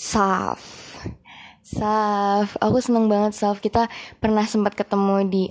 Saf. Saf, aku seneng banget Saf. Kita pernah sempat ketemu di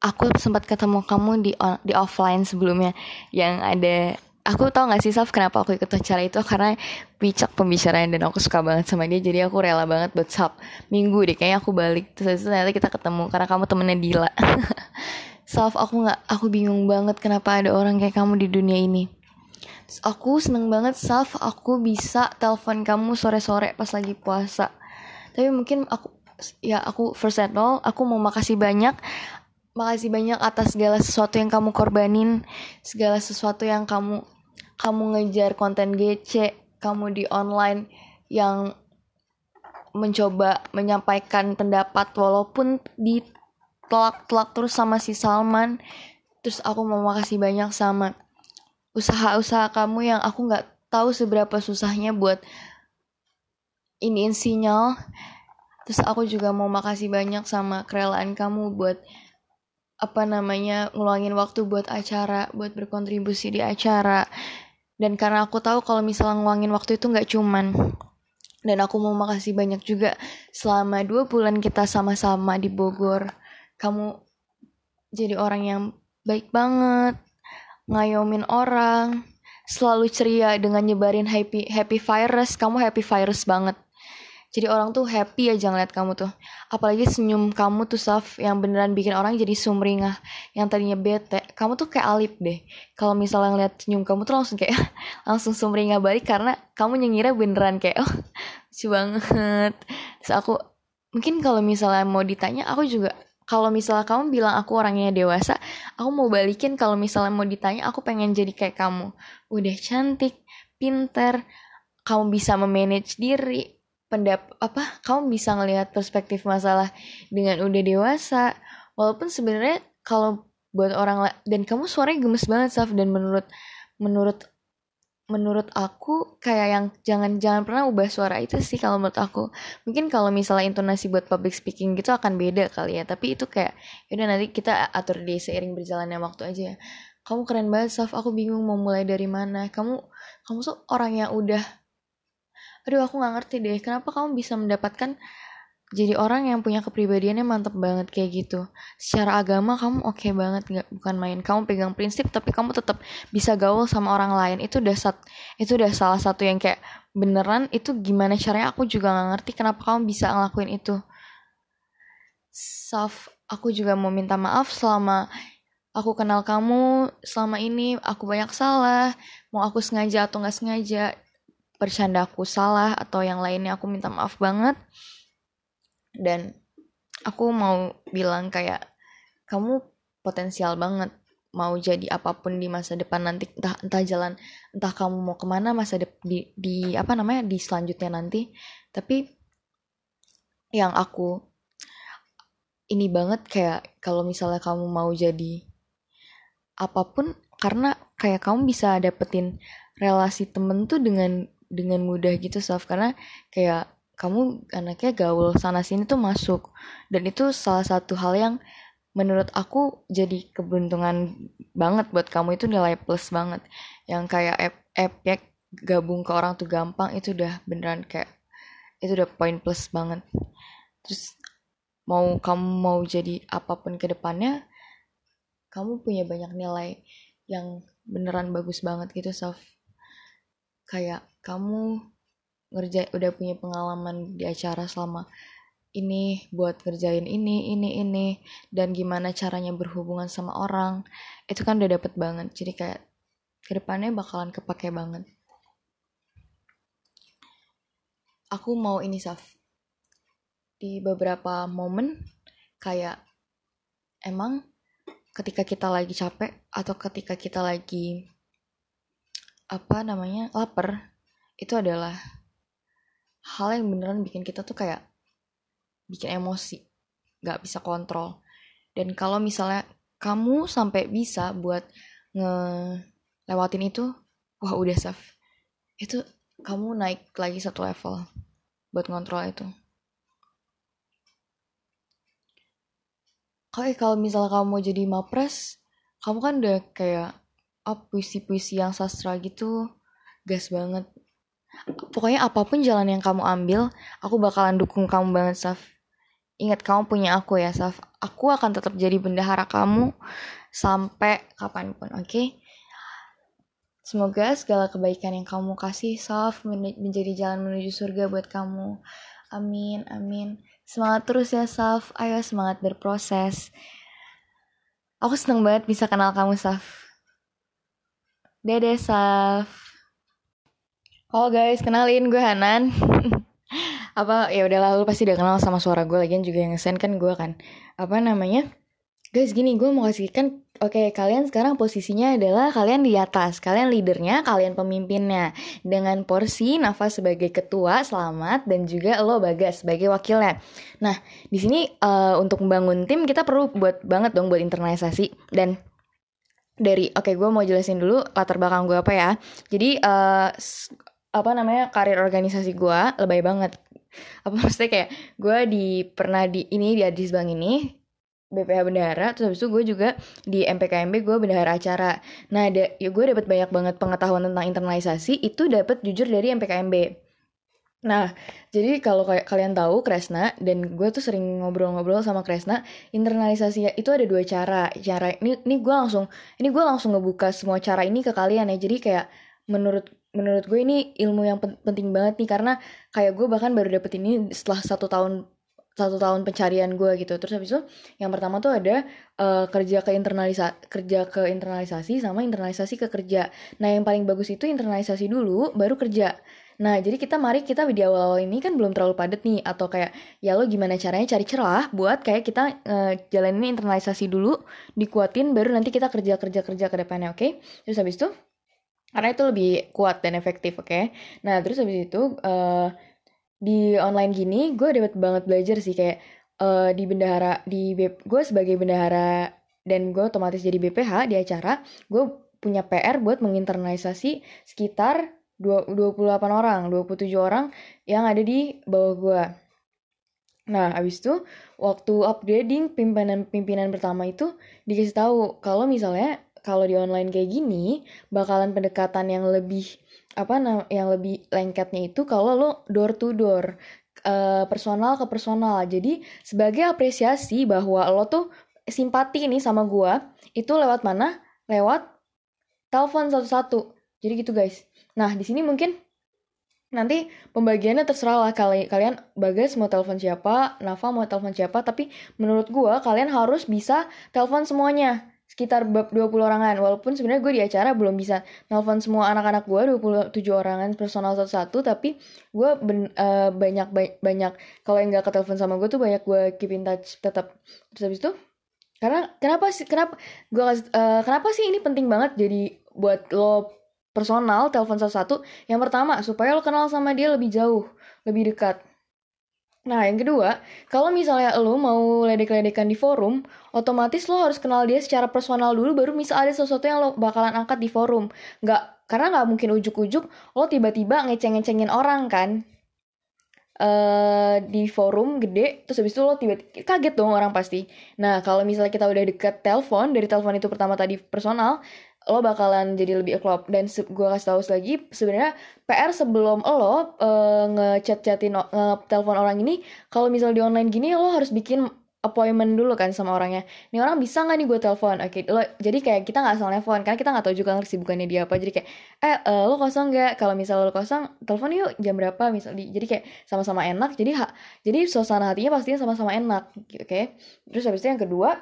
aku sempat ketemu kamu di di offline sebelumnya yang ada aku tau gak sih Saf kenapa aku ikut acara itu? Karena picak pembicaraan dan aku suka banget sama dia jadi aku rela banget buat Saf. Minggu deh kayaknya aku balik. Terus ternyata kita ketemu karena kamu temennya Dila. Saf aku nggak aku bingung banget kenapa ada orang kayak kamu di dunia ini Aku seneng banget Saf. Aku bisa telepon kamu sore-sore pas lagi puasa. Tapi mungkin aku ya aku first of all aku mau makasih banyak. Makasih banyak atas segala sesuatu yang kamu korbanin segala sesuatu yang kamu kamu ngejar konten GC kamu di online yang mencoba menyampaikan pendapat walaupun ditelak-telak terus sama si Salman. Terus aku mau makasih banyak sama usaha-usaha kamu yang aku nggak tahu seberapa susahnya buat iniin sinyal. Terus aku juga mau makasih banyak sama kerelaan kamu buat apa namanya ngeluangin waktu buat acara buat berkontribusi di acara. Dan karena aku tahu kalau misalnya ngeluangin waktu itu nggak cuman. Dan aku mau makasih banyak juga selama dua bulan kita sama-sama di Bogor. Kamu jadi orang yang baik banget ngayomin orang, selalu ceria dengan nyebarin happy happy virus. Kamu happy virus banget. Jadi orang tuh happy aja ngeliat kamu tuh. Apalagi senyum kamu tuh Saf yang beneran bikin orang jadi sumringah. Yang tadinya bete. Kamu tuh kayak alip deh. Kalau misalnya ngeliat senyum kamu tuh langsung kayak langsung sumringah balik karena kamu nyengira beneran kayak oh lucu banget. Terus aku mungkin kalau misalnya mau ditanya aku juga kalau misalnya kamu bilang aku orangnya dewasa, aku mau balikin kalau misalnya mau ditanya aku pengen jadi kayak kamu. Udah cantik, pinter, kamu bisa memanage diri, pendap apa? Kamu bisa ngelihat perspektif masalah dengan udah dewasa. Walaupun sebenarnya kalau buat orang dan kamu suaranya gemes banget Saf dan menurut menurut menurut aku kayak yang jangan jangan pernah ubah suara itu sih kalau menurut aku. Mungkin kalau misalnya intonasi buat public speaking gitu akan beda kali ya tapi itu kayak yaudah nanti kita atur di seiring berjalannya waktu aja ya. Kamu keren banget Saf. Aku bingung mau mulai dari mana. Kamu kamu tuh orang yang udah aduh aku nggak ngerti deh kenapa kamu bisa mendapatkan jadi orang yang punya kepribadiannya mantep banget kayak gitu. Secara agama kamu oke okay banget nggak bukan main. Kamu pegang prinsip tapi kamu tetap bisa gaul sama orang lain. Itu udah sat itu udah salah satu yang kayak beneran itu gimana caranya aku juga nggak ngerti kenapa kamu bisa ngelakuin itu. Saf aku juga mau minta maaf selama aku kenal kamu selama ini aku banyak salah. Mau aku sengaja atau nggak sengaja bercanda aku salah atau yang lainnya aku minta maaf banget dan aku mau bilang kayak kamu potensial banget mau jadi apa pun di masa depan nanti entah entah jalan entah kamu mau ke mana masa de di, di apa namanya di selanjutnya nanti. Tapi yang aku ini banget kayak kalau misalnya kamu mau jadi apa pun karena kayak kamu bisa dapetin relasi temen tuh dengan dengan mudah gitu soft karena kayak kamu anaknya gaul sana sini tuh masuk. Dan itu salah satu hal yang menurut aku jadi keberuntungan banget buat kamu. Itu nilai plus banget. Yang kayak ya gabung ke orang tuh gampang itu udah beneran kayak itu udah poin plus banget. Terus mau kamu mau jadi apa pun ke depannya kamu punya banyak nilai yang beneran bagus banget gitu Sof. Kayak kamu ngerjain udah punya pengalaman di acara selama ini buat ngerjain ini ini ini dan gimana caranya berhubungan sama orang itu kan udah dapet banget. Jadi kayak ke depannya bakalan kepake banget. Aku mau ini Saf. Di beberapa momen kayak emang ketika kita lagi capek atau ketika kita lagi apa namanya lapar itu adalah hal yang beneran bikin kita tuh kayak bikin emosi gak bisa kontrol. Dan kalau misalnya kamu sampai bisa buat ngelewatin itu wah udah safe itu kamu naik lagi satu level buat ngontrol itu. Oke, kalau misalnya kamu mau jadi mapres, kamu kan udah kayak oh, puisi-puisi yang sastra gitu, gas banget pokoknya apa pun jalan yang kamu ambil aku bakalan dukung kamu banget Saf ingat kamu punya aku ya Saf aku akan tetap jadi bendahara kamu sampai kapan pun oke okay? Semoga segala kebaikan yang kamu kasih Saf menjadi jalan menuju surga buat kamu. Amin, amin. Semangat terus ya Saf. Ayo semangat berproses. Aku seneng banget bisa kenal kamu Saf. Dede Saf. Halo guys, kenalin gue Hanan. apa ya udah lalu pasti udah kenal sama suara gue lagian juga yang ngesen kan gue kan. Apa namanya? Guys gini gue mau kasih kan Oke, kalian sekarang posisinya adalah kalian di atas, kalian leadernya, kalian pemimpinnya. Dengan porsi Nafa sebagai ketua, selamat, dan juga lo Bagas sebagai wakilnya. Nah, di sini uh, untuk membangun tim kita perlu buat banget dong buat internalisasi dan dari oke okay, gue mau jelasin dulu latar belakang gue apa ya. Jadi uh, apa namanya karir organisasi gue lebay banget. Apa maksudnya kayak gue di pernah di ini di Adis Bank ini BPH Bendahara terus habis itu gue juga di MPKMB gue bendahara acara nah ada ya gue dapat banyak banget pengetahuan tentang internalisasi itu dapat jujur dari MPKMB Nah, jadi kalau kalian tahu Kresna dan gue tuh sering ngobrol-ngobrol sama Kresna, internalisasi itu ada dua cara. Cara ini ini gue langsung ini gue langsung ngebuka semua cara ini ke kalian ya. Jadi kayak menurut menurut gue ini ilmu yang penting banget nih karena kayak gue bahkan baru dapet ini setelah satu tahun satu tahun pencarian gue gitu. Terus habis itu yang pertama tuh ada uh, kerja ke internalisa kerja ke internalisasi sama internalisasi ke kerja. Nah yang paling bagus itu internalisasi dulu baru kerja. Nah jadi kita mari kita di awal-awal ini kan belum terlalu padat nih atau kayak ya lo gimana caranya cari celah buat kayak kita uh, jalanin internalisasi dulu dikuatin baru nanti kita kerja kerja kerja ke depannya oke? Okay? terus habis itu karena itu lebih kuat dan efektif oke okay? nah terus habis itu uh, di online gini gue dapat banget belajar sih kayak uh, di bendahara di gue sebagai bendahara dan gue otomatis jadi BPH di acara gue punya PR buat menginternalisasi sekitar 28 orang 27 orang yang ada di bawah gue Nah, abis itu waktu upgrading pimpinan-pimpinan pertama itu dikasih tahu kalau misalnya kalau di online kayak gini bakalan pendekatan yang lebih apa yang lebih lengketnya itu kalau lo door to door uh, personal ke personal. Jadi sebagai apresiasi bahwa lo tuh simpati nih sama gua itu lewat mana? Lewat telepon satu-satu. Jadi gitu guys. Nah di sini mungkin nanti pembagiannya terserah lah kali kalian bagas mau telepon siapa Nafa mau telepon siapa tapi menurut gua kalian harus bisa telepon semuanya sekitar 20 orangan. Walaupun sebenarnya gue di acara belum bisa nelfon semua anak-anak gue 27 orangan personal satu-satu tapi gue ben, uh, banyak ba banyak kalau yang gak ketelepon sama gue tuh banyak gue keep in touch tetap terus habis itu karena kenapa sih kenapa gue uh, kenapa sih ini penting banget jadi buat lo personal telepon satu-satu? Yang pertama supaya lo kenal sama dia lebih jauh lebih dekat Nah, yang kedua, kalau misalnya lo mau ledek-ledekan di forum, otomatis lo harus kenal dia secara personal dulu, baru bisa ada sesuatu yang lo bakalan angkat di forum. Nggak, karena nggak mungkin ujuk-ujuk lo tiba-tiba ngeceng-ngecengin orang kan. Uh, di forum gede terus habis itu lo tiba-tiba kaget dong orang pasti nah kalau misalnya kita udah deket telepon dari telepon itu pertama tadi personal lo bakalan jadi lebih klop dan gue kasih tahu lagi sebenarnya PR sebelum lo uh, ngechat-chatin nge-telepon orang ini kalau misal di online gini lo harus bikin appointment dulu kan sama orangnya. Ini orang bisa nggak nih gue telepon? Oke lo jadi kayak kita nggak asal telepon karena kita nggak tahu juga kesibukannya dia apa. Jadi kayak eh uh, lo kosong nggak? Kalau misal lo kosong telepon yuk jam berapa? Misal di jadi kayak sama-sama enak jadi ha jadi suasana hatinya pastinya sama-sama enak oke. Okay? terus habis itu yang kedua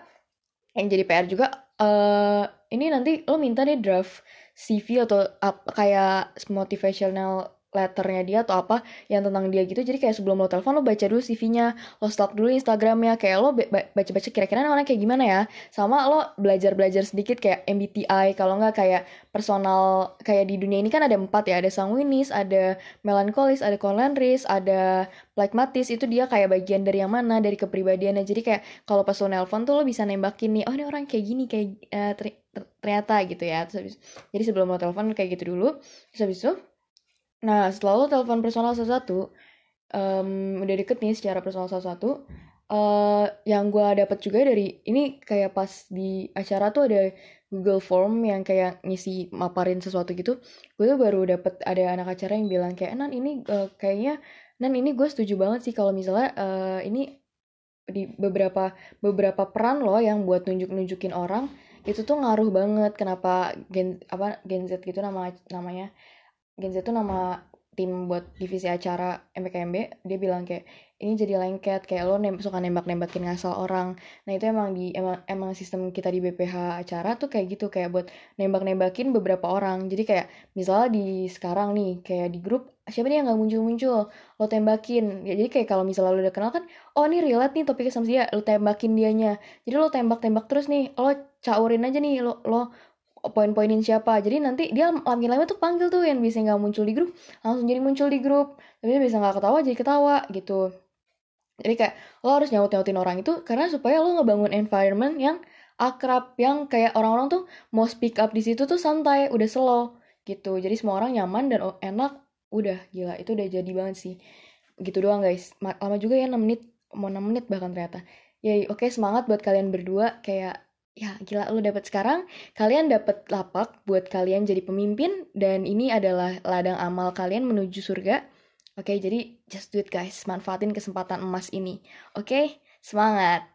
yang jadi PR juga uh, ini nanti lo minta nih draft CV atau apa kayak motivational letternya dia atau apa yang tentang dia gitu. Jadi kayak sebelum lo telepon lo baca dulu CV-nya lo stalk dulu Instagramnya. Kayak lo baca-baca kira-kira orang kayak gimana ya. Sama lo belajar-belajar sedikit kayak MBTI kalau nggak kayak personal kayak di dunia ini kan ada empat ya. Ada sanguinis ada melankolis ada choleric ada phlegmatis. Itu dia kayak bagian dari yang mana dari kepribadiannya. Jadi kayak kalau pas lo nelpon tuh lo bisa nembakin nih oh ini orang kayak gini kayak uh, ternyata gitu ya. Terus jadi sebelum lo telepon kayak gitu dulu. Terus habis itu Nah, setelah lo telepon personal satu-satu, um, udah deket nih secara personal satu-satu, uh, yang gue dapat juga dari ini kayak pas di acara tuh ada Google Form yang kayak ngisi maparin sesuatu gitu. Gue tuh baru dapet ada anak acara yang bilang kayak nan ini uh, kayaknya nan ini gue setuju banget sih kalau misalnya uh, ini di beberapa beberapa peran loh yang buat nunjuk nunjukin orang itu tuh ngaruh banget kenapa gen apa Gen Z gitu nama namanya Gen Z tuh nama tim buat divisi acara MPKMB dia bilang kayak ini jadi lengket kayak lo nem suka nembak-nembakin ngasal orang. Nah itu emang di emang emang sistem kita di BPH acara tuh kayak gitu kayak buat nembak-nembakin beberapa orang. Jadi kayak misalnya di sekarang nih kayak di grup siapa nih yang nggak muncul-muncul? Lo tembakin. Ya jadi kayak kalau misalnya lo udah kenal kan oh ini relate nih topiknya sama dia lo tembakin dianya. Jadi lo tembak-tembak terus nih lo caurin aja nih lo lo poin-poinin siapa. Jadi nanti dia lagi lama tuh panggil tuh yang bisa nggak muncul di grup langsung jadi muncul di grup. Tapi dia bisa nggak ketawa jadi ketawa gitu. Jadi kayak lo harus nyaut-nyautin orang itu karena supaya lo ngebangun environment yang akrab yang kayak orang-orang tuh mau speak up di situ tuh santai udah slow gitu. Jadi semua orang nyaman dan enak udah. Gila itu udah jadi banget sih. Gitu doang guys. Lama juga ya 6 menit mau 6 menit bahkan ternyata. Ya oke okay, semangat buat kalian berdua. Kayak ya gila lu dapat sekarang kalian dapat lapak buat kalian jadi pemimpin dan ini adalah ladang amal kalian menuju surga. Oke okay, jadi just do it guys. Manfaatin kesempatan emas ini. Oke okay? semangat